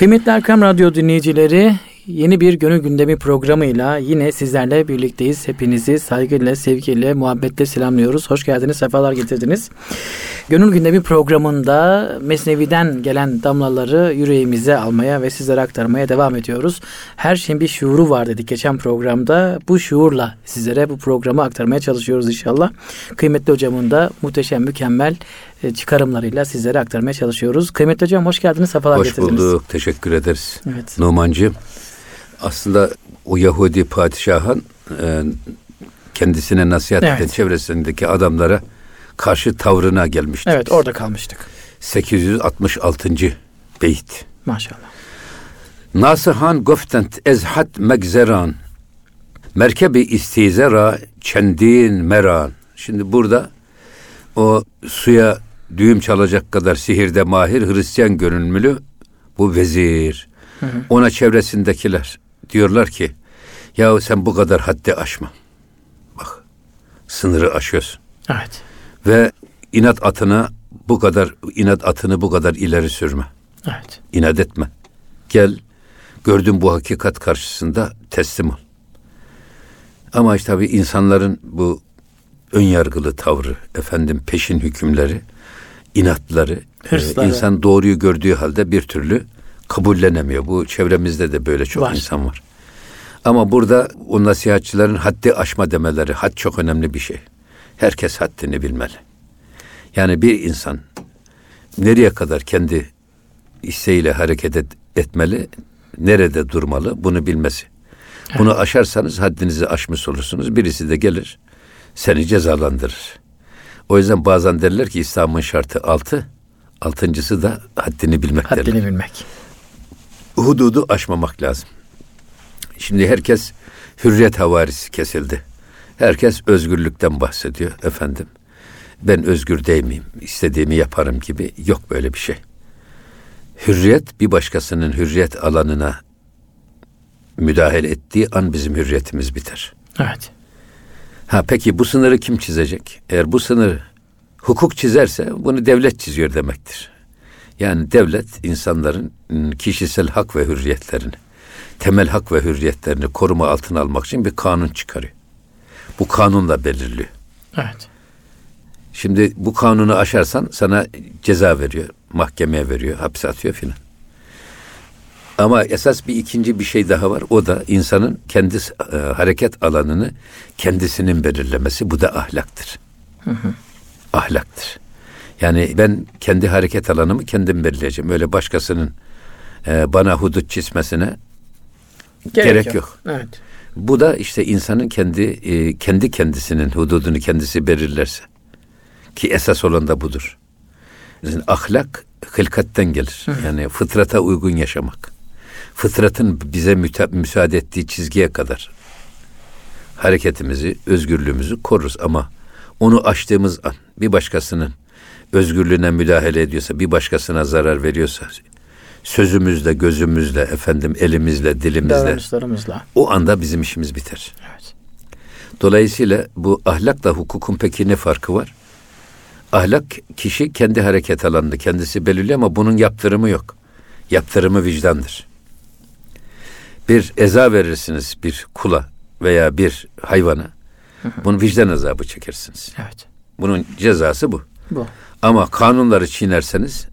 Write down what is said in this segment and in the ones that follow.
Kıymetli Erkam Radyo dinleyicileri, yeni bir gönül gündemi programıyla yine sizlerle birlikteyiz. Hepinizi saygıyla, sevgiyle, muhabbetle selamlıyoruz. Hoş geldiniz, sefalar getirdiniz. Gönül gündemi programında Mesnevi'den gelen damlaları yüreğimize almaya ve sizlere aktarmaya devam ediyoruz. Her şeyin bir şuuru var dedik geçen programda. Bu şuurla sizlere bu programı aktarmaya çalışıyoruz inşallah. Kıymetli hocamın da muhteşem, mükemmel e, çıkarımlarıyla sizlere aktarmaya çalışıyoruz. Kıymetli hocam hoş geldiniz, sefalar hoş getirdiniz. Hoş bulduk, teşekkür ederiz. Evet. Numancığım, aslında o Yahudi padişahın e, kendisine nasihat Evet. eden çevresindeki adamlara karşı tavrına gelmiştik. Evet orada kalmıştık. 866. beyt. Maşallah. Nasihan goftent ezhat megzeran merkebi istizera çendin meran. Şimdi burada o suya düğüm çalacak kadar sihirde mahir Hristiyan görünümlü bu vezir. Ona çevresindekiler diyorlar ki ya sen bu kadar haddi aşma. Bak sınırı aşıyorsun. Evet. Ve inat atına bu kadar inat atını bu kadar ileri sürme. Evet. İnat etme. Gel gördüğün bu hakikat karşısında teslim ol. Ama işte tabii insanların bu ön yargılı tavrı, efendim peşin hükümleri, inatları, e, Hırsları. insan doğruyu gördüğü halde bir türlü kabullenemiyor. Bu çevremizde de böyle çok Var. insan var. Ama burada o nasihatçıların haddi aşma demeleri, had çok önemli bir şey. Herkes haddini bilmeli. Yani bir insan nereye kadar kendi isteğiyle hareket et- etmeli, nerede durmalı bunu bilmesi. Bunu aşarsanız haddinizi aşmış olursunuz. Birisi de gelir seni cezalandırır. O yüzden bazen derler ki İslam'ın şartı altı, altıncısı da haddini bilmek derler Haddini bilmek. Hududu aşmamak lazım. Şimdi herkes hürriyet havarisi kesildi. Herkes özgürlükten bahsediyor efendim. Ben özgür değil miyim? İstediğimi yaparım gibi yok böyle bir şey. Hürriyet bir başkasının hürriyet alanına müdahale ettiği an bizim hürriyetimiz biter. Evet. Ha peki bu sınırı kim çizecek? Eğer bu sınırı hukuk çizerse bunu devlet çiziyor demektir. Yani devlet insanların kişisel hak ve hürriyetlerini, temel hak ve hürriyetlerini koruma altına almak için bir kanun çıkarıyor. Bu kanunla belirliyor. Evet. Şimdi bu kanunu aşarsan sana ceza veriyor, mahkemeye veriyor, hapse atıyor filan. Ama esas bir ikinci bir şey daha var. O da insanın kendi e, hareket alanını kendisinin belirlemesi. Bu da ahlaktır. Ahlaktır. Yani ben kendi hareket alanımı kendim belirleyeceğim. Öyle başkasının e, bana hudut çizmesine Gerek yok. Evet. bu da işte insanın kendi e, kendi kendisinin hududunu kendisi belirlerse ki esas olan da budur. Yani ahlak hılkatten gelir. Yani fıtrata uygun yaşamak. Fıtratın bize müta- müsaade ettiği çizgiye kadar hareketimizi, özgürlüğümüzü koruruz ama onu aştığımız an bir başkasının özgürlüğüne müdahale ediyorsa, bir başkasına zarar veriyorsa sözümüzle, gözümüzle, efendim elimizle, dilimizle o anda bizim işimiz biter. Evet. Dolayısıyla bu ahlakla hukukun peki ne farkı var? Ahlak kişi kendi hareket alanını kendisi belirliyor ama bunun yaptırımı yok. Yaptırımı vicdandır. Bir eza verirsiniz bir kula veya bir hayvana. Bunu vicdan azabı çekersiniz. Evet. Bunun cezası bu. Bu. Ama kanunları çiğnerseniz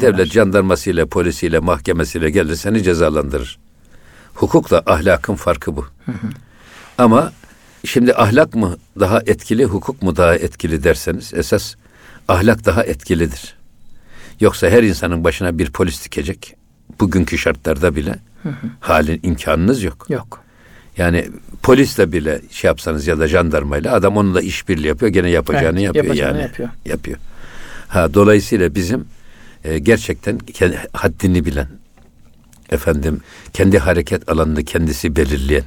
devlet var. jandarmasıyla, polisiyle, mahkemesiyle gelir seni cezalandırır. Hukukla ahlakın farkı bu. Ama şimdi ahlak mı daha etkili, hukuk mu daha etkili derseniz esas ahlak daha etkilidir. Yoksa her insanın başına bir polis dikecek. Bugünkü şartlarda bile halin imkanınız yok. Yok. Yani polisle bile şey yapsanız ya da jandarmayla adam onunla işbirliği yapıyor gene yapacağını Evet, yapıyor yapacağını yani. yapıyor. Yapıyor. Ha dolayısıyla bizim e, gerçekten kendi, haddini bilen efendim kendi hareket alanını kendisi belirleyen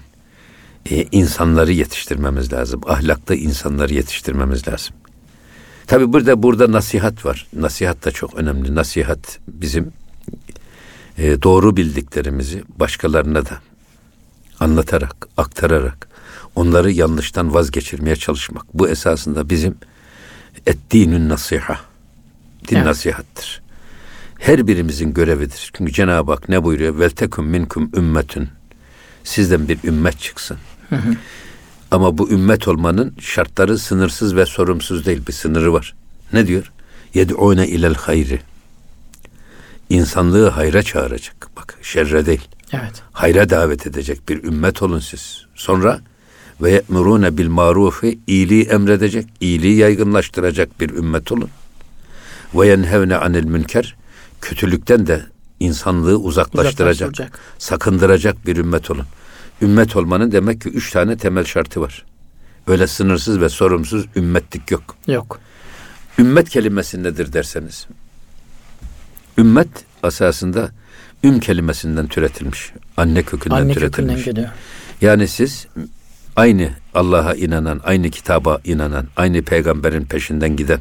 e, insanları yetiştirmemiz lazım. Ahlaklı insanları yetiştirmemiz lazım. Tabi burada burada nasihat var. Nasihat da çok önemli. Nasihat bizim e, doğru bildiklerimizi başkalarına da anlatarak, aktararak onları yanlıştan vazgeçirmeye çalışmak. Bu esasında bizim ettinün nasiha. Din Evet. nasihattır. Her birimizin görevidir. Çünkü Cenab-ı Hak ne buyuruyor? Veltekum minkum ümmetün. Sizden bir ümmet çıksın. Ama bu ümmet olmanın şartları sınırsız ve sorumsuz değil. Bir sınırı var. Ne diyor? Yed'une ilel hayri. İnsanlığı hayra çağıracak. Bak şerre değil. Evet. Hayra davet edecek bir ümmet olun siz. Sonra ve ye'murune bil marufi iyiliği emredecek, iyiliği yaygınlaştıracak bir ümmet olun. Ve yenhevne anil münker kötülükten de insanlığı uzaklaştıracak, Uzaklaştıracak. sakındıracak bir ümmet olun. Ümmet olmanın demek ki üç tane temel şartı var. Öyle sınırsız ve sorumsuz ümmetlik yok. Yok. Ümmet kelimesi nedir derseniz. Ümmet asasında üm kelimesinden türetilmiş. Anne kökünden Anne türetilmiş. kökünden geliyor. Yani siz aynı Allah'a inanan, aynı kitaba inanan, aynı peygamberin peşinden giden,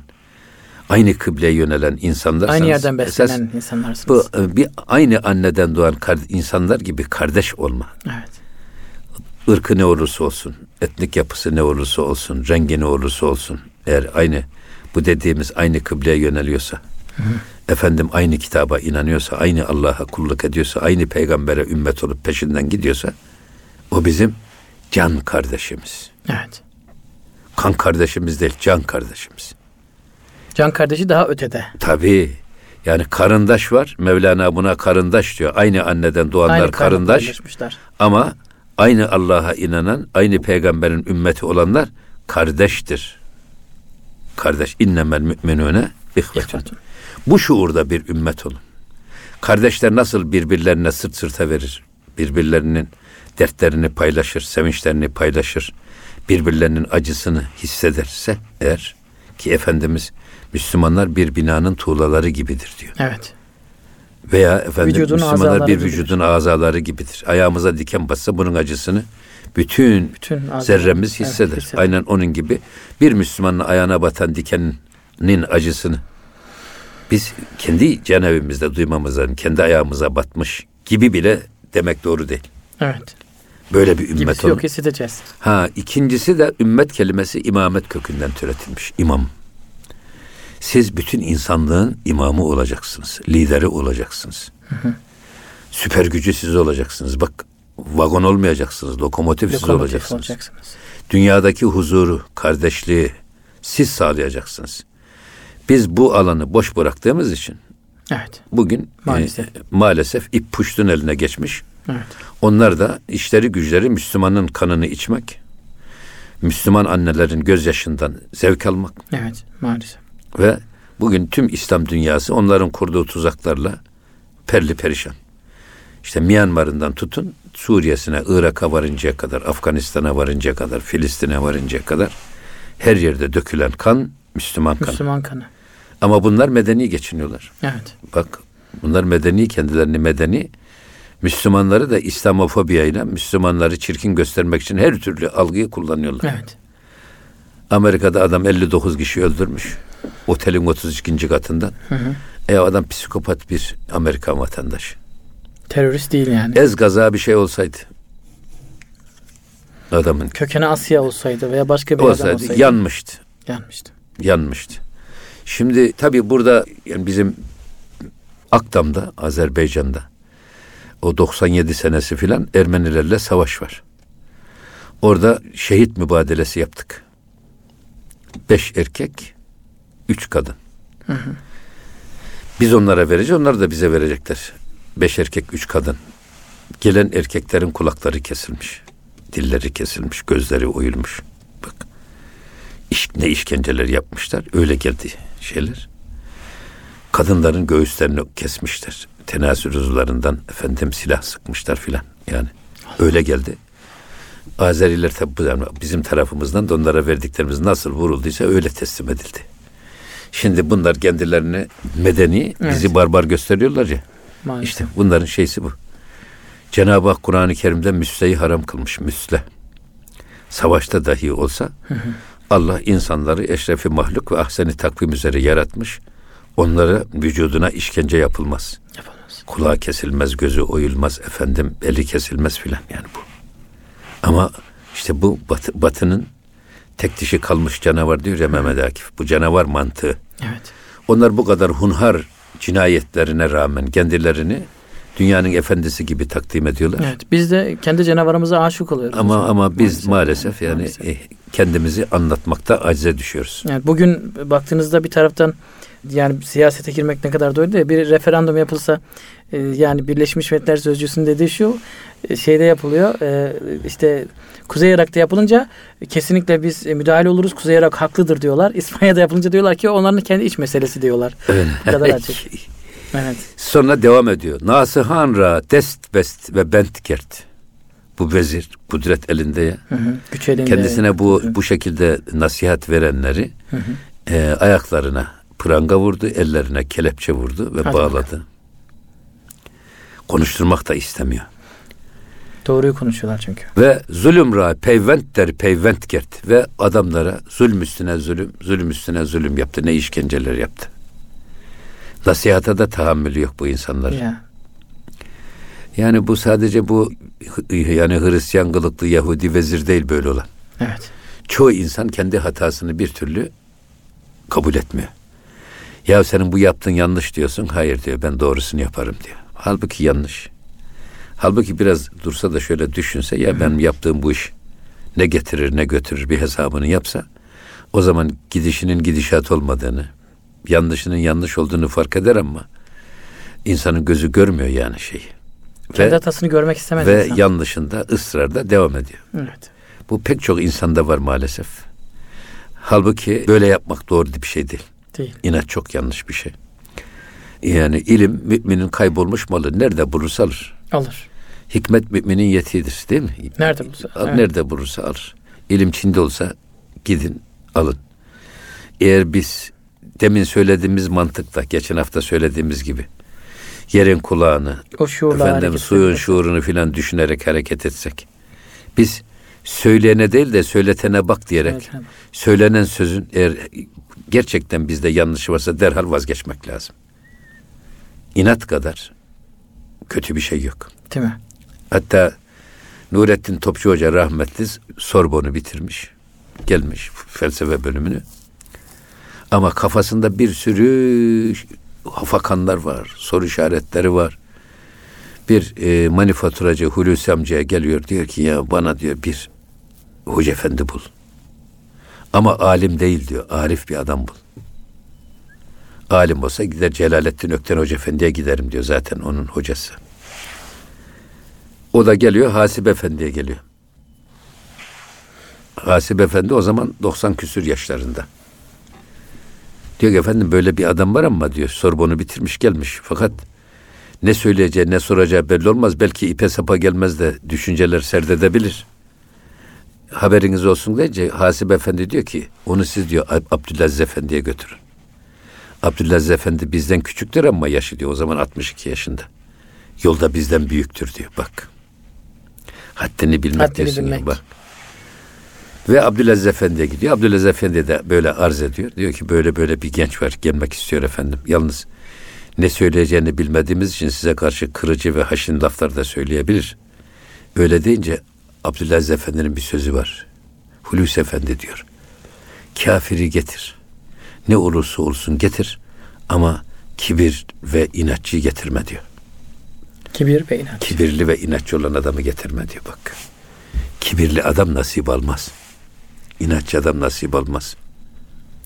aynı kıbleye yönelen insanlar. Aynı yerden beslenen insanlarsınız. bu e, bir aynı anneden doğan insanlar gibi kardeş olma. Evet. Irkı ne olursa olsun, etnik yapısı ne olursa olsun, rengi ne olursa olsun, eğer aynı bu dediğimiz aynı kıbleye yöneliyorsa, efendim aynı kitaba inanıyorsa, aynı Allah'a kulluk ediyorsa, aynı peygambere ümmet olup peşinden gidiyorsa, o bizim can kardeşimiz. Evet. Kan kardeşimiz değil, can kardeşimiz. Can kardeşi daha ötede. Tabii. Yani karındaş var. Mevlana buna karındaş diyor. Aynı anneden doğanlar Aynı karındaş. Ama aynı Allah'a inanan, aynı peygamberin ümmeti olanlar kardeştir. Kardeş innemel müminune. İhvetun. Bu şuurda bir ümmet olun. Kardeşler nasıl birbirlerine sırt sırta verir? Birbirlerinin dertlerini paylaşır, sevinçlerini paylaşır. Birbirlerinin acısını hissederse eğer ki Efendimiz Müslümanlar bir binanın tuğlaları gibidir diyor. Evet. Veya efendim Vücudun Müslümanlar bir gibidir. vücudun azaları gibidir. Ayağımıza diken bassa bunun acısını bütün, Bütün zerremiz Evet, hisseder. hisseder. Aynen onun gibi bir Müslümanın ayağına batan dikenin acısını biz kendi canevimizde duymamızdan kendi ayağımıza batmış gibi bile demek doğru değil. Evet. Böyle bir ümmet Gibisi olun. yok hissedeceğiz. Ha ikincisi de ümmet kelimesi imamet kökünden türetilmiş. İmam. Siz bütün insanlığın imamı olacaksınız. Lideri olacaksınız. Süper gücü siz olacaksınız. Bak vagon olmayacaksınız. Lokomotif, siz Lokomotif olacaksınız. olacaksınız. Dünyadaki huzuru, kardeşliği siz sağlayacaksınız. Biz bu alanı boş bıraktığımız için Evet. bugün Maalesef. e, maalesef ip puştun eline geçmiş. Evet. Onlar da işleri güçleri Müslümanın kanını içmek, Müslüman annelerin gözyaşından zevk almak Evet. Maalesef. Ve bugün tüm İslam dünyası onların kurduğu tuzaklarla perli perişan. İşte Myanmar'ından tutun Suriye'sine, Irak'a varıncaya kadar, Afganistan'a varıncaya kadar, Filistin'e varıncaya kadar her yerde dökülen kan Müslüman kanı. Müslüman kanı. Ama bunlar medeni geçiniyorlar. Evet. Bak bunlar medeni kendilerini medeni Müslümanları da İslamofobiya Müslümanları çirkin göstermek için her türlü algıyı kullanıyorlar. Evet. Amerika'da adam 59 kişi öldürmüş. Otelin 32. katından. E adam psikopat bir Amerikan vatandaşı. Terörist değil yani. Ez gaza bir şey olsaydı adamın Kökeni Asya olsaydı veya başka bir olsaydı olsaydı. yanmıştı. yanmıştı. yanmıştı. Şimdi tabii burada yani bizim Akdam'da, Azerbaycan'da o 97 senesi filan Ermenilerle savaş var. Orada şehit mübadelesi yaptık. Beş erkek, üç kadın. Biz onlara vereceğiz, onlar da bize verecekler. Beş erkek, üç kadın. Gelen erkeklerin kulakları kesilmiş. Dilleri kesilmiş, gözleri oyulmuş. Bak iş, ne işkenceler yapmışlar. Öyle geldi şeyler. Kadınların göğüslerini kesmişler. Tenasül uzuvlarından efendim silah sıkmışlar filan. Yani öyle geldi. Azeriler tabi bizim tarafımızdan da onlara verdiklerimiz nasıl vurulduysa öyle teslim edildi. Şimdi bunlar kendilerini medeni, bizi Evet. barbar gösteriyorlar ya. Maalesef. İşte bunların şeysi bu. Cenab-ı Hak Kur'an-ı Kerim'de müsleyi haram kılmış. Müsle. Savaşta dahi olsa Allah insanları eşrefi mahluk ve ahseni takvim üzere yaratmış. Onlara vücuduna işkence yapılmaz. Yapamaz. Kulağı kesilmez, gözü oyulmaz, efendim eli kesilmez filan yani bu. Ama işte bu batı, batının tek dişi kalmış canavar diyor ya Mehmet Akif. Bu canavar mantığı. Evet. Onlar bu kadar hunhar cinayetlerine rağmen kendilerini dünyanın efendisi gibi takdim ediyorlar. Evet, biz de kendi canavarımıza aşık oluyoruz. Ama ama biz maalesef, maalesef yani maalesef. E, kendimizi anlatmakta acize düşüyoruz. Yani bugün baktığınızda bir taraftan yani siyasete girmek ne kadar doğru değil. Bir referandum yapılsa e, yani Birleşmiş Milletler Sözcüsü'nün dediği şu e, şeyde yapılıyor. E, işte Kuzey Irak'ta yapılınca kesinlikle biz müdahale oluruz. Kuzey Irak haklıdır diyorlar. İspanya'da yapılınca diyorlar ki onların kendi iç meselesi diyorlar. Bu kadar açık. evet. Sonra devam ediyor. Nasihanra dest best ve bentkert. Bu vezir kudret elinde ya. Hı hı, güç elinde. Kendisine bu bu şekilde nasihat verenleri hı hı. E, ayaklarına pranga vurdu, ellerine kelepçe vurdu ve Hadi bağladı. Bakalım. Konuşturmak da istemiyor. Doğruyu konuşuyorlar çünkü. Ve zulümra peyvent der peyvent gert ve adamlara zulüm üstüne zulüm, zulüm üstüne zulüm yaptı. Ne işkenceler yaptı. Nasihata da tahammülü yok bu insanların. Ya. Yani bu sadece bu yani Hristiyan kılıklı Yahudi vezir değil böyle olan. Evet. Çoğu insan kendi hatasını bir türlü kabul etmiyor. Ya senin bu yaptığın yanlış diyorsun. Hayır diyor ben doğrusunu yaparım diyor. Halbuki yanlış. Halbuki biraz dursa da şöyle düşünse ya ben yaptığım bu iş ne getirir ne götürür bir hesabını yapsa o zaman gidişinin gidişat olmadığını, yanlışının yanlış olduğunu fark eder ama insanın gözü görmüyor yani şeyi. Kendi ve, hatasını görmek istemez Ve insan. yanlışında ısrarda devam ediyor. Evet. Bu pek çok insanda var maalesef. Halbuki böyle yapmak doğru bir şey değil. Değil. İnat çok yanlış bir şey. Yani ilim müminin kaybolmuş malı nerede bulursa alır. Alır. Hikmet müminin yetiğidir değil mi? Nerede bulursa. Evet. Nerede bulursa alır. İlim Çin'de olsa gidin alın. Eğer biz demin söylediğimiz mantıkla geçen hafta söylediğimiz gibi yerin kulağını o efendim suyun şuurunu filan düşünerek hareket etsek biz söyleyene değil de söyletene bak diyerek evet, söylenen sözün eğer gerçekten bizde yanlış varsa derhal vazgeçmek lazım. İnat kadar kötü bir şey yok. Değil mi? Hatta Nurettin Topçu Hoca rahmetli Sorbon'u bitirmiş. Gelmiş felsefe bölümünü. Ama kafasında bir sürü hafakanlar var, soru işaretleri var. Bir e, manifaturacı Hulusi amcaya geliyor diyor ki ya bana diyor bir hoca efendi bul. Ama alim değil diyor. Arif bir adam bul. Alim olsa gider Celalettin Ökten Hoca Efendi'ye giderim diyor zaten onun hocası. O da geliyor Hasip Efendi'ye geliyor. Hasip Efendi o zaman 90 küsür yaşlarında. Diyor ki efendim böyle bir adam var ama diyor Sorbon'u bitirmiş gelmiş. Fakat ne söyleyeceği ne soracağı belli olmaz. Belki ipe sapa gelmez de düşünceler serdedebilir haberiniz olsun deyince Hasip Efendi diyor ki onu siz diyor Abdülaziz Efendi'ye götürün. Abdülaziz Efendi bizden küçüktür ama yaşı diyor o zaman 62 yaşında. Yolda bizden büyüktür diyor bak. Haddini bilmek Haddini diyorsun bilmek. Bak. Ve Abdülaziz Efendi'ye gidiyor. Abdülaziz Efendi de böyle arz ediyor. Diyor ki böyle böyle bir genç var gelmek istiyor efendim. Yalnız ne söyleyeceğini bilmediğimiz için size karşı kırıcı ve haşin laflar da söyleyebilir. Öyle deyince Abdülaziz Efendi'nin bir sözü var. Hulusi Efendi diyor. Kafiri getir. Ne olursa olsun getir ama kibir ve inatçıyı getirme diyor. Kibir ve inatçı. Kibirli ve inatçı olan adamı getirme diyor bak. Kibirli adam nasip almaz. İnatçı adam nasip almaz.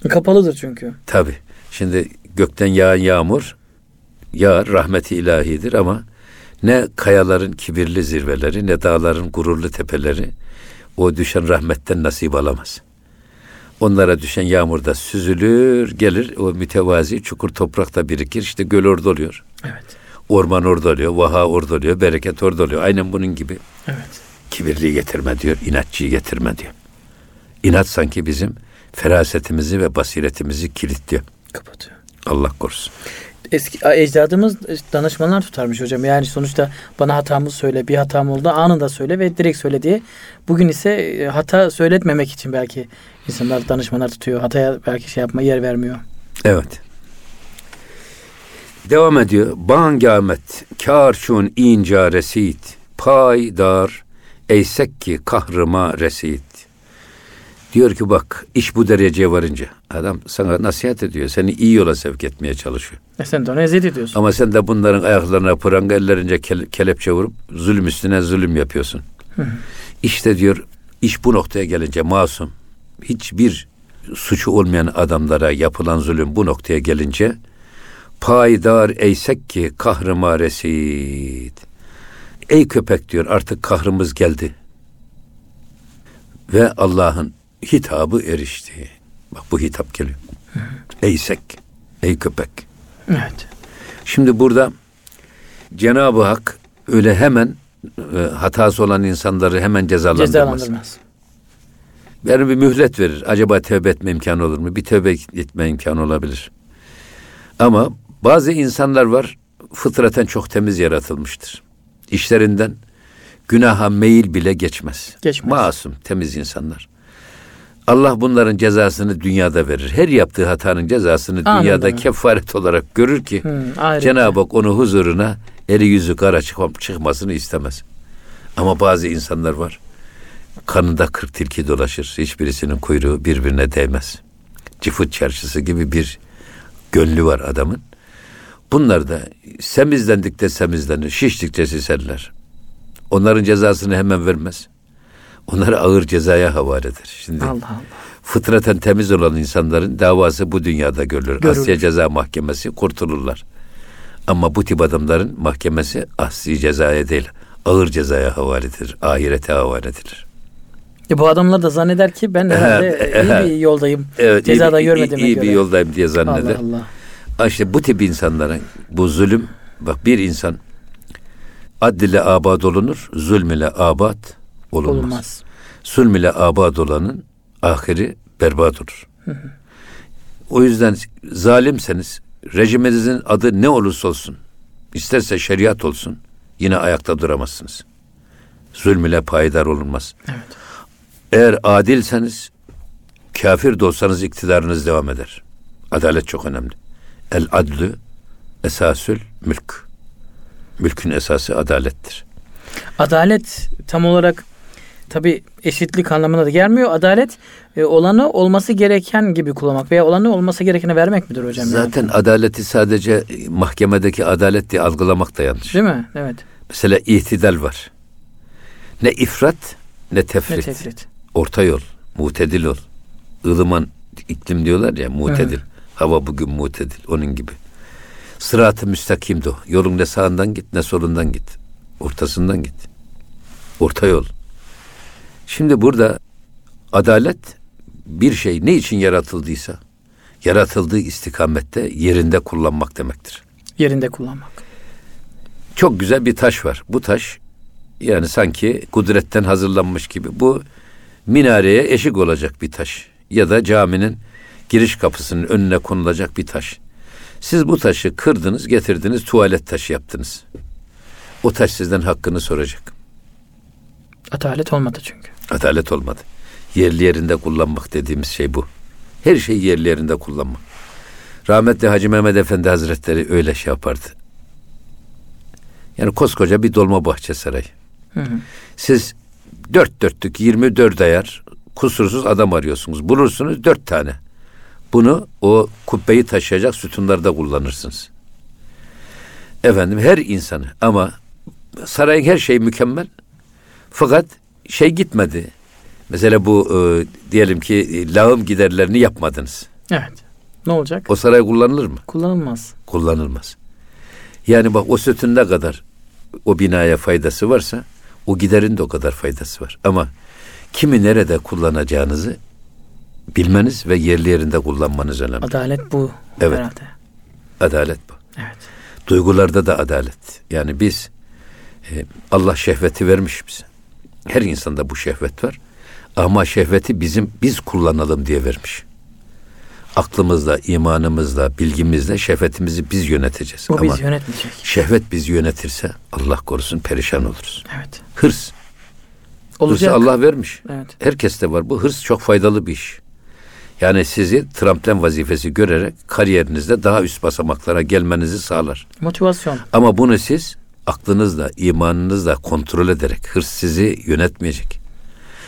Kapalıdır çünkü. Tabi. Şimdi gökten yağan yağmur yağar rahmeti ilahidir ama ne kayaların kibirli zirveleri ne dağların gururlu tepeleri o düşen rahmetten nasip alamaz. Onlara düşen yağmurda süzülür, gelir o mütevazi çukur toprakta birikir. İşte göl orada oluyor. Evet. Orman orada oluyor, vaha orada oluyor, bereket orada oluyor. Aynen bunun gibi. Evet. Kibirliği getirme diyor, inatçıyı getirme diyor. İnat sanki bizim ferasetimizi ve basiretimizi kilitliyor. Kapatıyor. Allah korusun eski ecdadımız danışmanlar tutarmış hocam. Yani sonuçta bana hatamı söyle, bir hatam oldu anında söyle ve direkt söyle diye. Bugün ise e, hata söyletmemek için belki insanlar danışmanlar tutuyor. Hataya belki şey yapma yer vermiyor. Evet. Devam ediyor. Bangamet kar şun inca resit pay dar eysek ki kahrıma resit. Diyor ki bak iş bu dereceye varınca adam sana nasihat ediyor. Seni iyi yola sevk etmeye çalışıyor. E sen de ona eziyet ediyorsun. Ama sen de bunların ayaklarına pranga ellerince kele- kelepçe vurup zulüm üstüne zulüm yapıyorsun. İşte diyor iş bu noktaya gelince masum hiçbir suçu olmayan adamlara yapılan zulüm bu noktaya gelince payidar eysek ki kahrıma resid. Ey köpek diyor artık kahrımız geldi. Ve Allah'ın hitabı erişti. Bak bu hitap geliyor. Eysek, ey köpek. Evet. Şimdi burada Cenab-ı Hak öyle hemen e, hatası olan insanları hemen cezalandırmaz. Cezalandırmaz. Yani bir mühlet verir. Acaba tövbe etme imkanı olur mu? Bir tövbe etme imkanı olabilir. Ama bazı insanlar var fıtraten çok temiz yaratılmıştır. İşlerinden günaha meyil bile geçmez. Geçmez. Masum, temiz insanlar. Allah bunların cezasını dünyada verir. Her yaptığı hatanın cezasını Anladım. dünyada kefaret olarak görür ki ayrı. Cenab-ı Hak onu huzuruna eli yüzü kara çıkma- çıkmasını istemez. Ama bazı insanlar var. Kanında kırk tilki dolaşır. Hiçbirisinin kuyruğu birbirine değmez. Cifut çarşısı gibi bir gönlü var adamın. Bunlar da semizlendikçe semizlenir, şiştikçe şişerler. Onların cezasını hemen vermez. Onları ağır cezaya havale eder. Şimdi Allah Allah. fıtraten temiz olan insanların davası bu dünyada görülür. Görülür. Asya Ceza Mahkemesi kurtulurlar. Ama bu tip adamların mahkemesi asli cezaya değil, ağır cezaya havale edilir, ahirete havale edilir. E bu adamlar da zanneder ki ben herhalde iyi bir yoldayım. Evet, iyi Cezada iyi- görmediğime iyi göre. bir yoldayım diye zanneder. Allah Allah. İşte bu tip insanlara bu zulüm, bak bir insan ile abad olunur, zulm ile abad olunmaz. Olmaz. Zulm ile abad olanın ahiri berbat olur. O yüzden zalimseniz rejiminizin adı ne olursa olsun, isterse şeriat olsun, yine ayakta duramazsınız. Zulm ile payidar olunmaz. Evet. Eğer adilseniz, kafir de olsanız iktidarınız devam eder. Adalet çok önemli. El adlü esasül mülk. Mülkün esası adalettir. Adalet tam olarak tabi eşitlik anlamına da gelmiyor. Adalet e, olanı olması gereken gibi kullanmak veya olanı olması gerekene vermek midir hocam? yani? Zaten adaleti sadece e, mahkemedeki adalet diye algılamak da yanlış. Değil mi? Evet. Mesela itidal var. Ne ifrat ne Ne tefrit. tefrit. Orta yol, mutedil ol. ılıman iklim diyorlar ya mutedil. Hava bugün mutedil onun gibi. Sırat-ı müstakim de o. Yolun ne sağından git ne solundan git. Ortasından git. Orta yol. Şimdi burada adalet bir şey ne için yaratıldıysa yaratıldığı istikamette yerinde kullanmak demektir. Yerinde kullanmak. Çok güzel bir taş var. Bu taş yani sanki kudretten hazırlanmış gibi. Bu minareye eşik olacak bir taş. Ya da caminin giriş kapısının önüne konulacak bir taş. Siz bu taşı kırdınız, getirdiniz, tuvalet taşı yaptınız. O taş sizden hakkını soracak. Adalet olmadı çünkü. Adalet olmadı. Yerli yerinde kullanmak dediğimiz şey bu. Her şeyi yerli yerinde kullanmak. Rahmetli Hacı Mehmet Efendi Hazretleri öyle şey yapardı. Yani koskoca bir dolma bahçe sarayı. Hı hı. Siz dört dörtlük 24 ayar kusursuz adam arıyorsunuz. Bulursunuz dört tane. Bunu o kubbeyi taşıyacak sütunlarda kullanırsınız. Efendim her insanı ama sarayın her şeyi mükemmel. Fakat şey gitmedi. Mesela bu e, diyelim ki e, lağım giderlerini yapmadınız. Evet. Ne olacak? O saray kullanılır mı? Kullanılmaz. Kullanılmaz. Yani bak o sütun ne kadar o binaya faydası varsa o giderin de o kadar faydası var. Ama kimi nerede kullanacağınızı bilmeniz ve yerli yerinde kullanmanız önemli. Adalet bu Evet. herhalde. Adalet bu. Evet. Duygularda da adalet. Yani biz e, Allah şehveti vermiş bize. Her insanda bu şehvet var. Ama şehveti bizim biz kullanalım diye vermiş. Aklımızla, imanımızla, bilgimizle şehvetimizi biz yöneteceğiz. Bu Ama bizi yönetmeyecek. şehvet bizi yönetirse Allah korusun perişan oluruz. Evet. Hırs. Olacak. Hırsı Allah vermiş. Evet. Herkeste var. Bu hırs çok faydalı bir iş. Yani sizi tramplen vazifesi görerek kariyerinizde daha üst basamaklara gelmenizi sağlar. Motivasyon. Ama bunu siz aklınızla, imanınızla kontrol ederek hırs sizi yönetmeyecek.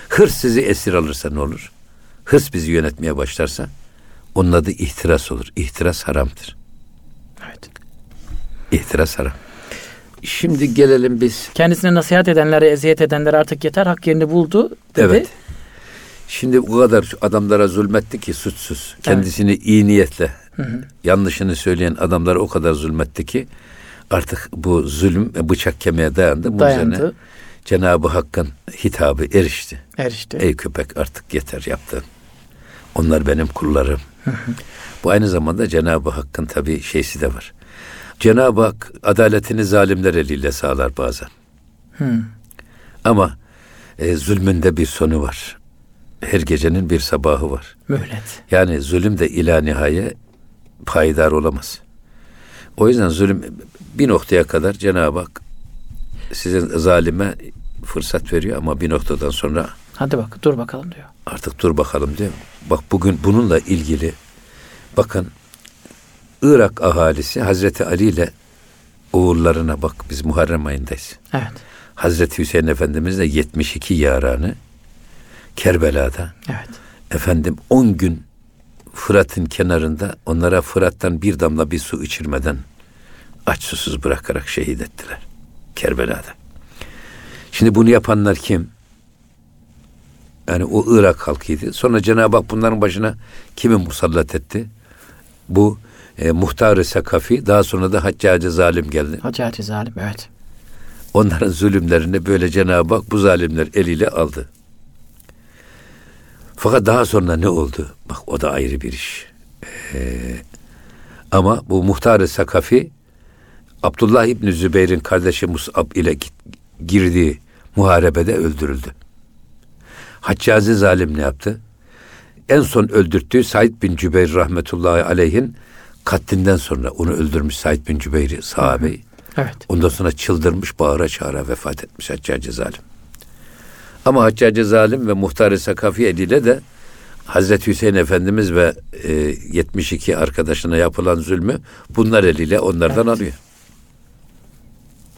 Hırs sizi esir alırsa ne olur? hırs bizi yönetmeye başlarsa onun adı ihtiras olur. İhtiras haramdır. Evet. İhtiras haram. Şimdi gelelim biz. Kendisine nasihat edenlere, eziyet edenlere artık yeter hak yerini buldu dedi. Evet. Şimdi bu kadar adamlara zulmetti ki suçsuz. Kendisini iyi niyetle yanlışını söyleyen adamlara o kadar zulmetti ki artık bu zulüm bıçak kemiğe dayandı. Bu Dayandı. üzerine Cenab-ı Hakk'ın hitabı erişti. Erişti. Ey köpek artık yeter yaptın. Onlar benim kullarım. Bu aynı zamanda Cenab-ı Hakk'ın tabii şeysi de var. Cenab-ı Hak adaletini zalimler eliyle sağlar bazen. Hı. Ama e, zulmünde bir sonu var. Her gecenin bir sabahı var. Mühlet. Yani zulüm de ila nihaye payidar olamaz. O yüzden zulüm bir noktaya kadar Cenab-ı Hak sizin zalime fırsat veriyor ama bir noktadan sonra Hadi bak dur bakalım diyor. artık dur bakalım diyor. Bak bugün bununla ilgili bakın Irak ahalisi Hazreti Ali ile oğullarına bak biz Muharrem ayındayız. Evet. Hazreti Hüseyin Efendimiz de 72 yaranı Kerbela'da Evet. efendim 10 gün Fırat'ın kenarında onlara Fırat'tan bir damla bir su içirmeden aç susuz bırakarak şehit ettiler. Kerbela'da. Şimdi bunu yapanlar kim? Yani o Irak halkıydı. Sonra Cenab-ı Hak bunların başına kimi musallat etti? Bu e, Muhtar-ı Sakafi daha sonra da Haccacı zalim geldi. Hacı zalim evet. Onların zulümlerini böyle Cenab-ı Hak bu zalimler eliyle aldı. Fakat daha sonra ne oldu? Bak o da ayrı bir iş. Ee, ama bu muhtar Sakafi Abdullah İbni Zübeyir'in kardeşi Mus'ab ile girdiği muharebede öldürüldü. Haccazi zalim ne yaptı? En son öldürttüğü Said bin Cübeyr rahmetullahi aleyhin katlinden sonra onu öldürmüş Said bin Cübeyr'i sahabeyi. Evet. Ondan sonra çıldırmış bağıra çağıra vefat etmiş Haccacı Zalim. Ama Haccacı Zalim ve Muhtar-ı Sakafi eliyle de Hazreti Hüseyin Efendimiz ve e, 72 arkadaşına yapılan zulmü bunlar eliyle onlardan alıyor.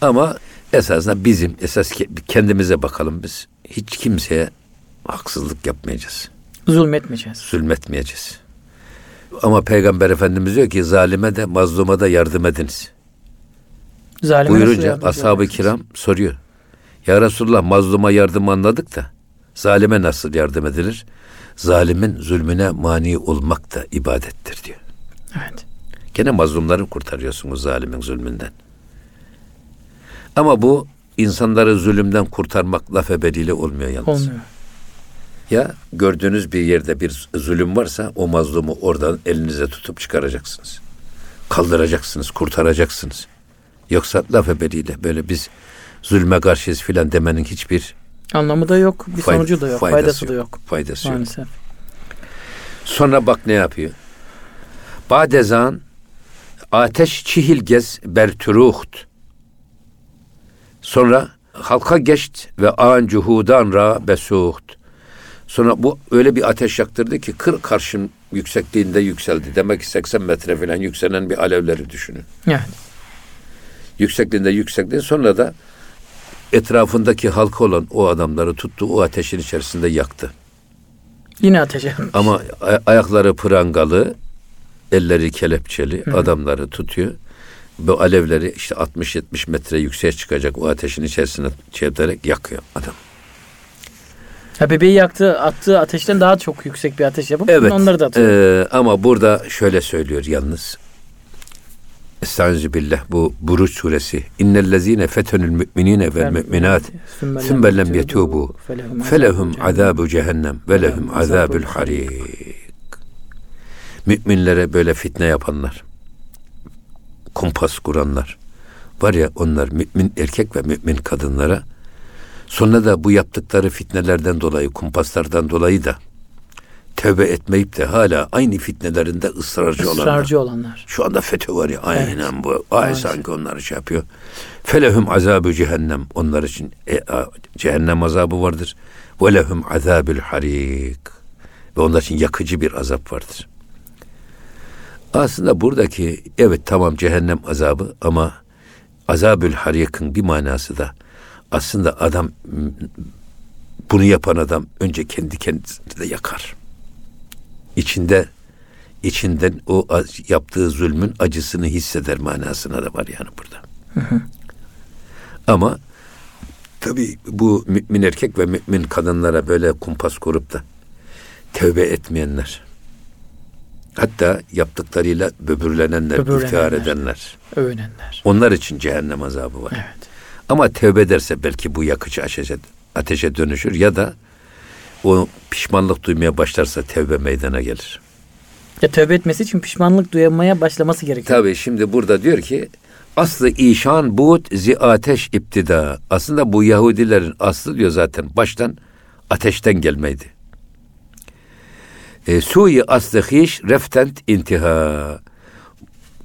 Ama esasında bizim esas ke- kendimize bakalım biz. Hiç kimseye haksızlık yapmayacağız. Zulmetmeyeceğiz. Zulmetmeyeceğiz. Ama Peygamber Efendimiz diyor ki zalime de mazluma da yardım ediniz. Zalime Buyurunca ashab-ı kiram soruyor. Ya Resulullah mazluma yardım anladık da zalime nasıl yardım edilir? Zalimin zulmüne mani olmak da ibadettir diyor. Evet. Gene mazlumları kurtarıyorsunuz zalimin zulmünden. Ama bu insanları zulümden kurtarmak laf ebediyle olmuyor yalnız. Olmuyor. Ya gördüğünüz bir yerde bir zulüm varsa o mazlumu oradan elinize tutup çıkaracaksınız. Kaldıracaksınız, kurtaracaksınız. Yoksa laf ebediyle böyle biz zulme karşıyız filan demenin hiçbir Anlamı da yok. Bir fay- sonucu da yok. Faydası, da yok. Faydası yok. Maalesef. Sonra bak ne yapıyor? Badezan ateş çihilgez berturuht. Sonra halka geçt ve an cuhudan ra besuht. Sonra bu öyle bir ateş yaktırdı ki 40 karşım yüksekliğinde yükseldi. Demek ki 80 metre falan yükselen bir alevleri düşünün. Evet. Yüksekliğinde yüksekliğinde sonra da etrafındaki halka olan o adamları tuttu o ateşin içerisinde yaktı. Yine ateşe. Ama ay- ayakları prangalı, elleri kelepçeli, adamları tutuyor. Bu alevleri işte 60-70 metre yükseğe çıkacak o ateşin içerisine çevirerek yakıyor adam. Ha, bebeği yaktı, attığı ateşten daha çok yüksek bir ateş yapıp Evet. onları da atıyor. Ee, ama burada şöyle söylüyor yalnız. Estaizu billah bu Buruç suresi. İnnellezine fetenül müminine vel müminat Sümme lem yetubu felehum azabu cehennem ve lehum azabul harik. Müminlere böyle fitne yapanlar, kumpas kuranlar var ya onlar mümin erkek ve mümin kadınlara sonra da bu yaptıkları fitnelerden dolayı, kumpaslardan dolayı da tövbe etmeyip de hala aynı fitnelerinde ısrarcı olanlar. Israrcı olanlar. Şu anda FETÖ var ya aynen bu. Ay Maalesef. sanki onları şey yapıyor. Felehum azabü cehennem. Onlar için e, a- cehennem azabı vardır. Ve lehum azabül harik. Ve onlar için yakıcı bir azap vardır. Aslında buradaki evet tamam cehennem azabı ama azabül harikın bir manası da aslında adam bunu yapan adam önce kendi kendisini de yakar. içinde içinden o yaptığı zulmün acısını hisseder manasına da var yani burada. Hı hı. Ama tabi bu mümin erkek ve mümin kadınlara böyle kumpas kurup da tövbe etmeyenler hatta yaptıklarıyla böbürlenenler, böbürlenenler iftihar edenler, övünenler. Onlar için cehennem azabı var. Evet. Ama tövbe ederse belki bu yakıcı ateşe, ateşe dönüşür ya da o pişmanlık duymaya başlarsa tevbe meydana gelir. Ya tövbe etmesi için pişmanlık duymaya başlaması gerekiyor. Tabii şimdi burada diyor ki aslı işan buğut zi ateş iptida. Aslında bu Yahudilerin aslı diyor zaten baştan ateşten gelmeydi. E, suyi aslı hiş reftent intiha.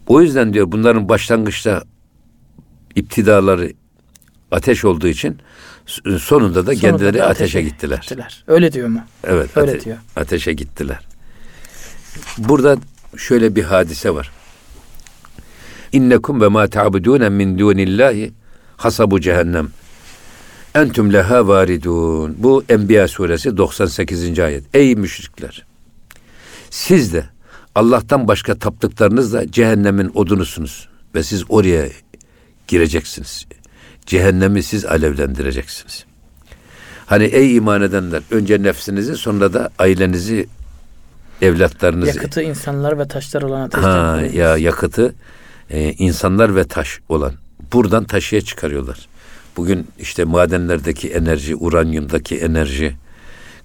O yüzden diyor bunların başlangıçta iptidaları ateş olduğu için sonunda da sonunda kendileri da ateşe, ateşe gittiler. gittiler. Öyle diyor mu? Evet. Öyle ate- diyor. Ateşe gittiler. Burada şöyle bir hadise var. İnnekum ve ma ta'budun min dunillahi hasabu cehennem. Entüm leha varidun. Bu Enbiya suresi 98. ayet. Ey müşrikler! Siz de Allah'tan başka taptıklarınızla cehennemin odunusunuz ve siz oraya gireceksiniz. Cehennemi siz alevlendireceksiniz. Hani ey iman edenler önce nefsinizi sonra da ailenizi evlatlarınızı yakıtı insanlar ve taşlar olan ateşten ha, ya yakıtı e, insanlar ve taş olan buradan taşıya çıkarıyorlar. Bugün işte madenlerdeki enerji, uranyumdaki enerji,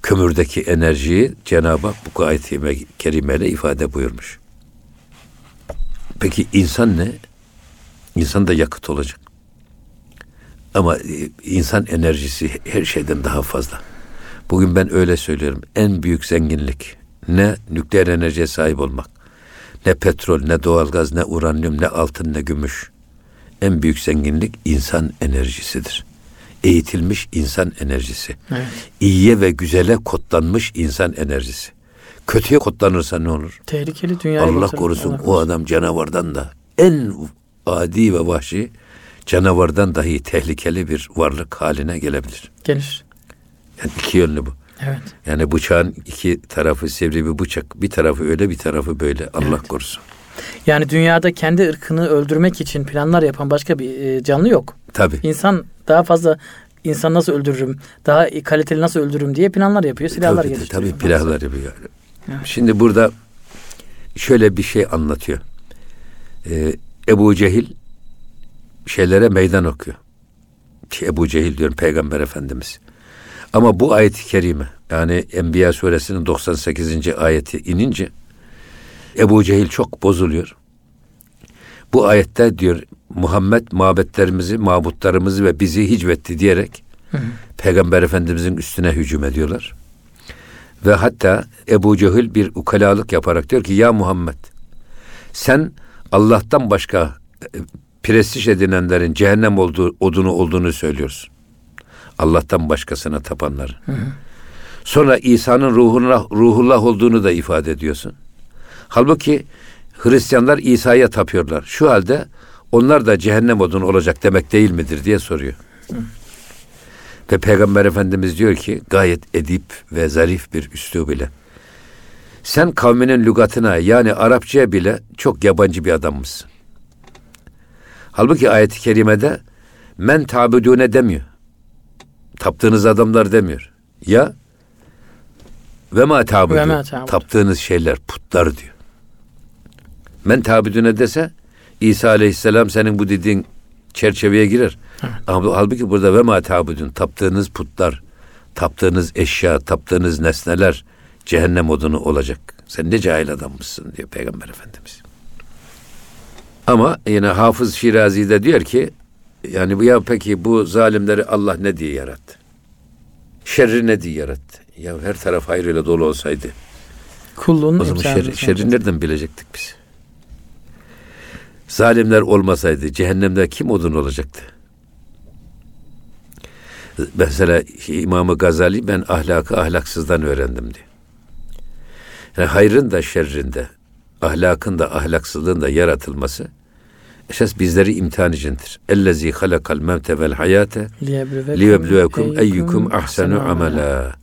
kömürdeki enerjiyi Cenab-ı Hak bu ayet-i kerimeyle ifade buyurmuş. Peki insan ne? İnsan da yakıt olacak. Ama e, insan enerjisi her şeyden daha fazla. Bugün ben öyle söylüyorum. En büyük zenginlik ne nükleer enerjiye sahip olmak, ne petrol, ne doğalgaz, ne uranyum, ne altın, ne gümüş. En büyük zenginlik insan enerjisidir. Eğitilmiş insan enerjisi. Evet. İyiye ve güzele kodlanmış insan enerjisi. Kötüye kodlanırsa ne olur? Tehlikeli dünya. Allah korusun Allah o adam canavardan da en adi ve vahşi canavardan dahi tehlikeli bir varlık haline gelebilir. Gelir. Yani iki yönlü bu. Evet. Yani bıçağın iki tarafı sivri bir bıçak. Bir tarafı öyle bir tarafı böyle. Allah evet. korusun. Yani dünyada kendi ırkını öldürmek için planlar yapan başka bir e, canlı yok. Tabii. İnsan daha fazla insan nasıl öldürürüm, daha kaliteli nasıl öldürürüm diye planlar yapıyor, silahlar tabii, geliştiriyor. Tabii planlar yapıyor. Evet. Şimdi burada şöyle bir şey anlatıyor. Ee, Ebu Cehil şeylere meydan okuyor. Ebu Cehil diyorum Peygamber Efendimiz. Ama bu ayet-i kerime yani Enbiya suresinin 98. ayeti inince Ebu Cehil çok bozuluyor. Bu ayette diyor Muhammed mabetlerimizi, mabutlarımızı ve bizi hicvetti diyerek hı hı. Peygamber Efendimizin üstüne hücum ediyorlar. Ve hatta Ebu Cehil bir ukalalık yaparak diyor ki ya Muhammed sen Allah'tan başka e, prestij edinenlerin cehennem olduğu, odunu olduğunu söylüyorsun. Allah'tan başkasına tapanlar. Hı hı. Sonra İsa'nın ruhullah, ruhullah olduğunu da ifade ediyorsun. Halbuki Hristiyanlar İsa'ya tapıyorlar. Şu halde onlar da cehennem odunu olacak demek değil midir diye soruyor. Hı. Ve Peygamber Efendimiz diyor ki gayet edip ve zarif bir üslub ile. Sen kavminin lügatına yani Arapçaya bile çok yabancı bir adammışsın. Halbuki ayet-i kerimede men tabudune demiyor. Taptığınız adamlar demiyor. Ya ve ma tabudu. Taptığınız şeyler putlar diyor. Men tabudune dese İsa aleyhisselam senin bu dediğin çerçeveye girer. Evet. Ama halbuki burada ve ma tabudun taptığınız putlar, taptığınız eşya, taptığınız nesneler cehennem odunu olacak. Sen ne cahil adammışsın diyor Peygamber Efendimiz. Ama yine Hafız Şirazi de diyor ki yani bu ya peki bu zalimleri Allah ne diye yarattı? Şerri ne diye yarattı? Ya her taraf hayrıyla dolu olsaydı. Kulluğun o zaman şerri, şerri nereden bilecektik biz? Zalimler olmasaydı cehennemde kim odun olacaktı? Mesela İmam-ı Gazali ben ahlakı ahlaksızdan öğrendim diyor. Yani hayrın da şerrin de, ahlakın da ahlaksızlığın da yaratılması esas bizleri imtihan içindir. Ellezî halakal mevte vel hayate liyebluvekum eyyukum ahsenu amela.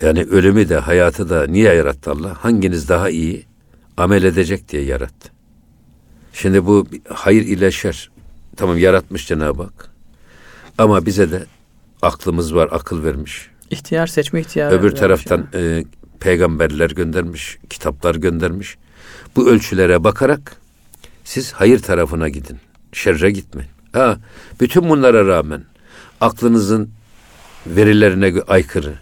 Yani ölümü de hayatı da niye yarattı Allah? Hanginiz daha iyi amel edecek diye yarattı. Şimdi bu hayır ile şer. Tamam yaratmış Cenab-ı Hak. Ama bize de aklımız var, akıl vermiş. İhtiyar seçme ihtiyarı. Öbür taraftan e, peygamberler göndermiş, kitaplar göndermiş. Bu ölçülere bakarak siz hayır tarafına gidin. Şerre gitmeyin. Ha, bütün bunlara rağmen aklınızın verilerine aykırı,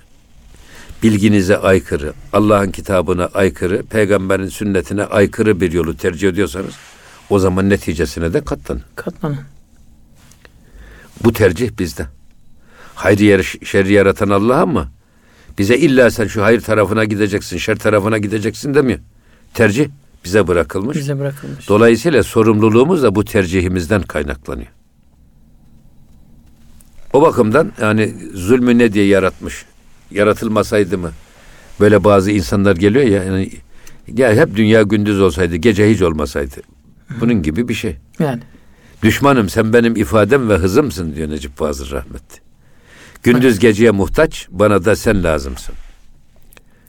bilginize aykırı, Allah'ın kitabına aykırı, peygamberin sünnetine aykırı bir yolu tercih ediyorsanız o zaman neticesine de katlanın. Katlanın. Bu tercih bizde. Hayır şerri yaratan Allah ama bize illa sen şu hayır tarafına gideceksin, şer tarafına gideceksin demiyor. Tercih bize bırakılmış. Bize bırakılmış. Dolayısıyla sorumluluğumuz da bu tercihimizden kaynaklanıyor. O bakımdan yani zulmü ne diye yaratmış? Yaratılmasaydı mı? Böyle bazı insanlar geliyor ya yani ya hep dünya gündüz olsaydı, gece hiç olmasaydı. Bunun gibi bir şey. Yani. Düşmanım sen benim ifadem ve hızımsın diyor Necip Fazıl rahmetli. Gündüz geceye muhtaç, bana da sen lazımsın.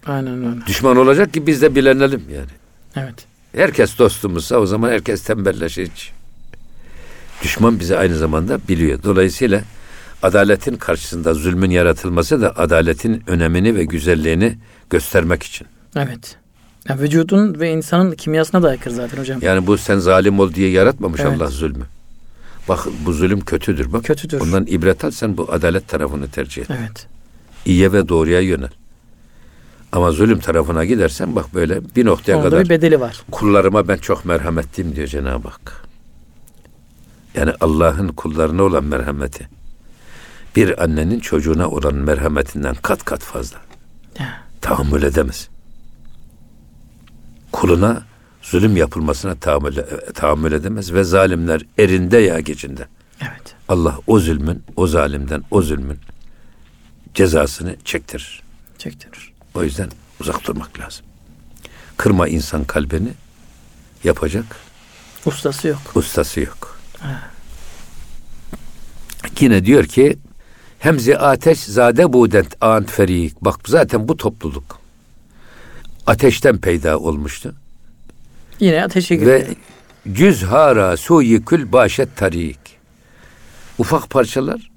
Aynen öyle. Düşman olacak ki biz de bilenelim yani. Evet. Herkes dostumuzsa o zaman herkes tembelleşir. Düşman bizi aynı zamanda biliyor. Dolayısıyla adaletin karşısında zulmün yaratılması da adaletin önemini ve güzelliğini göstermek için. Evet. Yani vücudun ve insanın kimyasına da aykırı zaten hocam. Yani bu sen zalim ol diye yaratmamış Evet. Allah zulmü. Bak bu zulüm kötüdür bak. Kötüdür. Ondan ibret al sen bu adalet tarafını tercih et. Evet. İyiye ve doğruya yönel. Ama zulüm tarafına gidersen bak böyle bir noktaya Onda kadar bir bedeli var. kullarıma ben çok merhametliyim diyor Cenab-ı Hak. Yani Allah'ın kullarına olan merhameti. Bir annenin çocuğuna olan merhametinden kat kat fazla. Ya. Tahammül edemez. Kuluna zulüm yapılmasına tahammül, tahammül edemez ve zalimler erinde ya gecinde. Evet. Allah o zulmün, o zalimden, o zulmün cezasını çektirir. Çektirir. O yüzden uzak durmak lazım. Kırma insan kalbini yapacak Ustası yok. ustası yok. Yine diyor ki hemzi ateş zade budent ant ferik. Bak zaten bu topluluk ateşten peyda olmuştu. Yine ateşe giriyor. Ve cüzhara suyi kül başet tarik. Ufak parçalar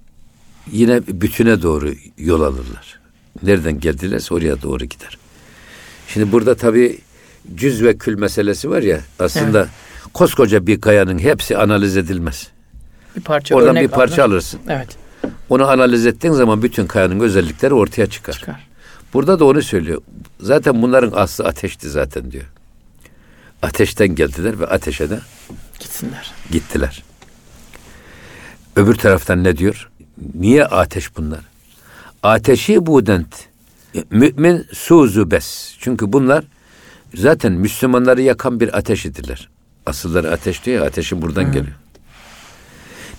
yine bütüne doğru yol alırlar. Nereden geldilerse oraya doğru gider. Şimdi burada tabi cüz ve kül meselesi var ya aslında koskoca bir kayanın hepsi analiz edilmez. bir parça Oradan bir parça alınır. alırsın. Evet. Onu analiz ettiğin zaman bütün kayanın özellikleri ortaya çıkar. Çıkar. Burada da onu söylüyor. Zaten bunların aslı ateşti zaten diyor. Ateşten geldiler ve ateşe de Gitsinler. gittiler. Öbür taraftan ne diyor? Niye ateş bunlar? Ateşi budent. Mümin suzu bes. Çünkü bunlar zaten Müslümanları yakan bir ateş idiler. Asılları ateş diyor ya, ateşin buradan geliyor.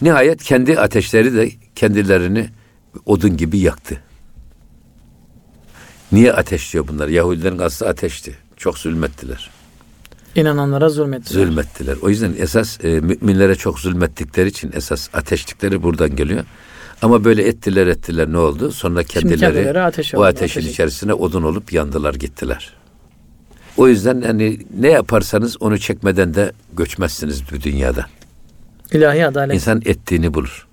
Nihayet kendi ateşleri de kendilerini odun gibi yaktı. Niye ateş diyor bunlar? Yahudilerin aslı ateşti. Çok zulmettiler İnananlara zulmettiler. zulmettiler. O yüzden esas e, müminlere çok zulmettikleri için esas ateşlikleri buradan geliyor. Ama böyle ettiler ettiler ne oldu? Sonra kendileri, kendileri ateş o oldu, ateşin ateş- içerisine odun olup yandılar gittiler. O yüzden hani ne yaparsanız onu çekmeden de göçmezsiniz bu dünyada. İlahi adalet. İnsan ettiğini bulur.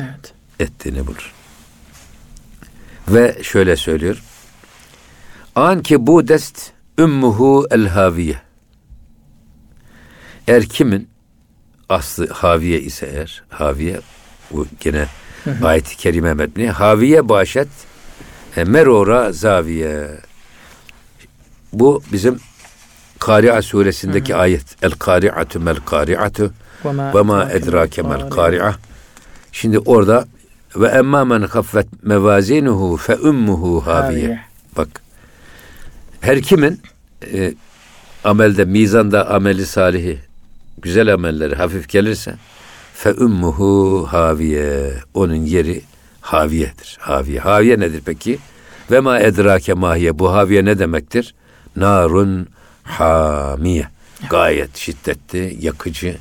Evet. Ettiğini bulur. Ve şöyle söylüyor. An ki bu dest ümmuhu el haviye. Eğer kimin aslı haviye ise eğer haviye bu gene ayet-i kerime metni haviye başet e, merora zaviye. Bu bizim Kari'a suresindeki ayet. El kari'atu mel kari'atu ve ma edrake mel kari'a. Şimdi orada ve emma men haffet mevazinuhu fe ummuhu. Haviye. Bak. Her kimin e, amelde mizanda ameli salihi güzel amelleri hafif gelirse fe ummuhu haviye. Onun yeri haviyedir. Haviye. Haviye nedir peki? Ve ma edrake mahiye. Bu haviye ne demektir? Narun hamiye. Gayet şiddetli, yakıcı,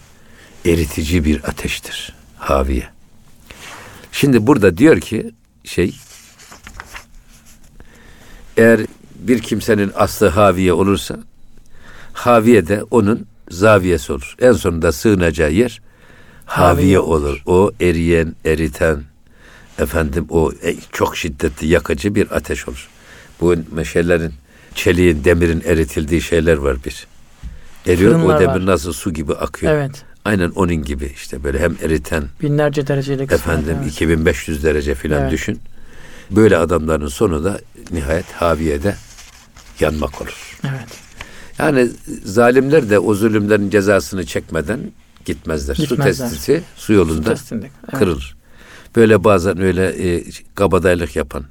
eritici bir ateştir. Haviye. Şimdi burada diyor ki şey Eğer bir kimsenin aslı haviye olursa haviye de onun zaviyesi olur. En sonunda sığınacağı yer haviye, olur. O eriyen, eriten, efendim o e, çok şiddetli yakıcı bir ateş olur. Bu meşelerin, çeliğin, demirin eritildiği şeyler var bir. Eriyor Fırınlar o demir var. nasıl su gibi akıyor. Evet. Aynen onun gibi işte böyle hem eriten. Binlerce derecelik. Efendim evet. 2500 derece filan evet. düşün. Böyle adamların sonu da nihayet haviyede yanmak olur. Evet. Yani zalimler de o zulümlerin cezasını çekmeden gitmezler. gitmezler. Su testisi su yolunda su evet. kırılır. Böyle bazen öyle e, kabadayılık yapan,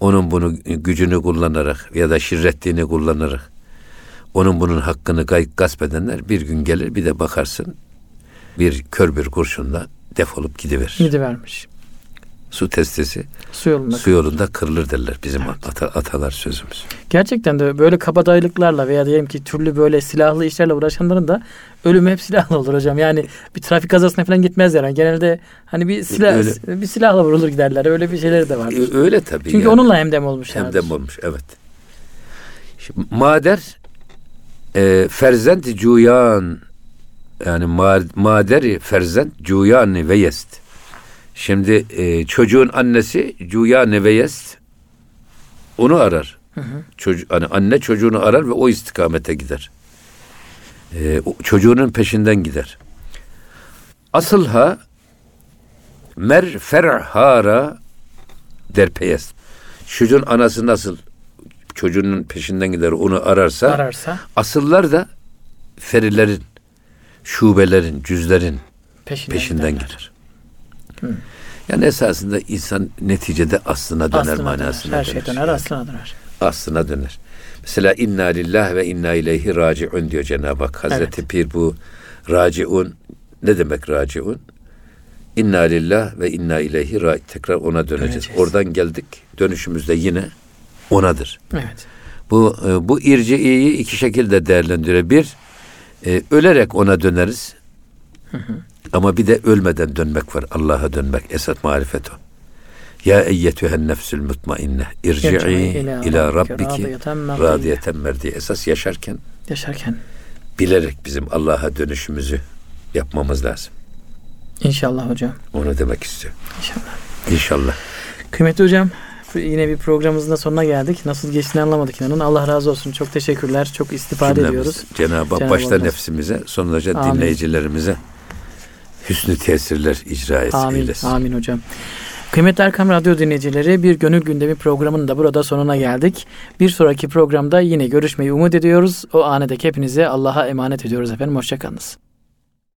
onun bunu gücünü kullanarak ya da şirretliğini kullanarak onun bunun hakkını gasp edenler bir gün gelir bir de bakarsın bir kör bir kurşunla defolup gidiverir. Gidivermiş. Su testisi su yolunda, su yolunda kırılır derler bizim evet. ata, atalar sözümüz. Gerçekten de böyle kabadayılıklarla veya diyelim ki türlü böyle silahlı işlerle uğraşanların da ölümü hep silahlı olur hocam. Yani bir trafik kazasına falan gitmezler. Yani genelde hani bir silah öyle. bir silahla vurulur giderler. Öyle bir şeyleri de var. Öyle tabii. Çünkü yani. onunla hemdem olmuş. Hemdem olmuş evet. Şimdi, mader e, ferzent cuyan yani maderi ferzent cuyan ve yest. Şimdi e, çocuğun annesi cuyan ve yest onu arar. Hı hı. Çocuk, hani anne çocuğunu arar ve o istikamete gider. E, çocuğunun peşinden gider. Asılha mer ferhara derpeyest. Çocuğun anası nasıl çocuğunun peşinden gider onu ararsa, ararsa asıllar da ferilerin, şubelerin, cüzlerin peşinden, peşinden gider. Hı. Yani esasında insan neticede aslına döner aslına manasına döner. Her şey döner, aslına döner. Aslına döner. Mesela inna lillah ve inna ileyhi raciun diyor Cenab-ı Hak. Hazreti evet. Pir bu raciun ne demek raciun? İnna lillah ve inna ileyhi ra tekrar ona döneceğiz. döneceğiz. Oradan geldik. Dönüşümüzde yine onadır. Evet. Bu e, bu irciyi iki şekilde değerlendiriyor. Bir, e, ölerek ona döneriz. Hı hı. Ama bir de ölmeden dönmek var. Allah'a dönmek. Esat marifet o. Ya eyyetühen nefsül mutmainne irci'i ila rabbiki radiyeten merdiye. Esas yaşarken yaşarken bilerek bizim Allah'a dönüşümüzü yapmamız lazım. İnşallah hocam. Onu demek istiyorum. İnşallah. İnşallah. Kıymetli hocam yine bir programımızın da sonuna geldik. Nasıl geçtiğini anlamadık inanın. Allah razı olsun. Çok teşekkürler. Çok istifade Cümlemiz, ediyoruz. Cenab-ı Hak başta olmaz. nefsimize Amin. dinleyicilerimize hüsnü tesirler icra etsin. Amin, eylesin. amin hocam. Kıymetli Erkam Radyo dinleyicileri bir gönül gündemi programının da burada sonuna geldik. Bir sonraki programda yine görüşmeyi umut ediyoruz. O anedeki hepinize Allah'a emanet ediyoruz efendim. Hoşçakalınız.